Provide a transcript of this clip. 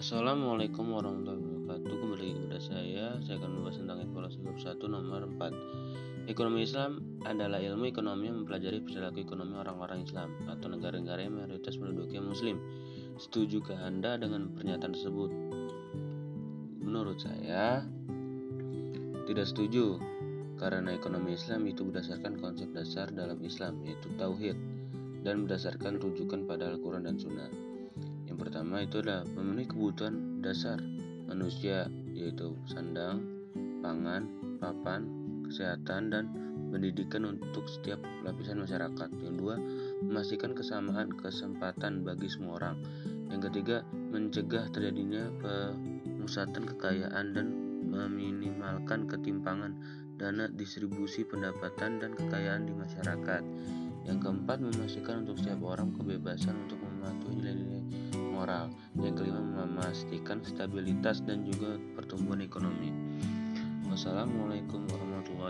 Assalamualaikum warahmatullahi wabarakatuh. Kembali kepada saya. Saya akan membahas tentang evaluasi bab 1 nomor 4 Ekonomi Islam adalah ilmu ekonomi yang mempelajari perilaku ekonomi orang-orang Islam Atau negara-negara yang mayoritas menduduki muslim. Setujukah Anda dengan pernyataan tersebut? Menurut saya Tidak setuju. Karena ekonomi Islam itu berdasarkan konsep dasar dalam Islam Yaitu Tauhid Dan berdasarkan rujukan pada Al-Quran dan Sunnah pertama itu adalah memenuhi kebutuhan dasar manusia yaitu sandang, pangan, papan, kesehatan dan pendidikan untuk setiap lapisan masyarakat. Yang kedua, memastikan kesamaan kesempatan bagi semua orang. Yang ketiga, mencegah terjadinya pemusatan kekayaan dan meminimalkan ketimpangan dana distribusi pendapatan dan kekayaan di masyarakat. Yang keempat, memastikan untuk setiap orang kebebasan untuk mematuhi nilai-nilai moral. Yang kelima, memastikan stabilitas dan juga pertumbuhan ekonomi. Wassalamualaikum warahmatullahi.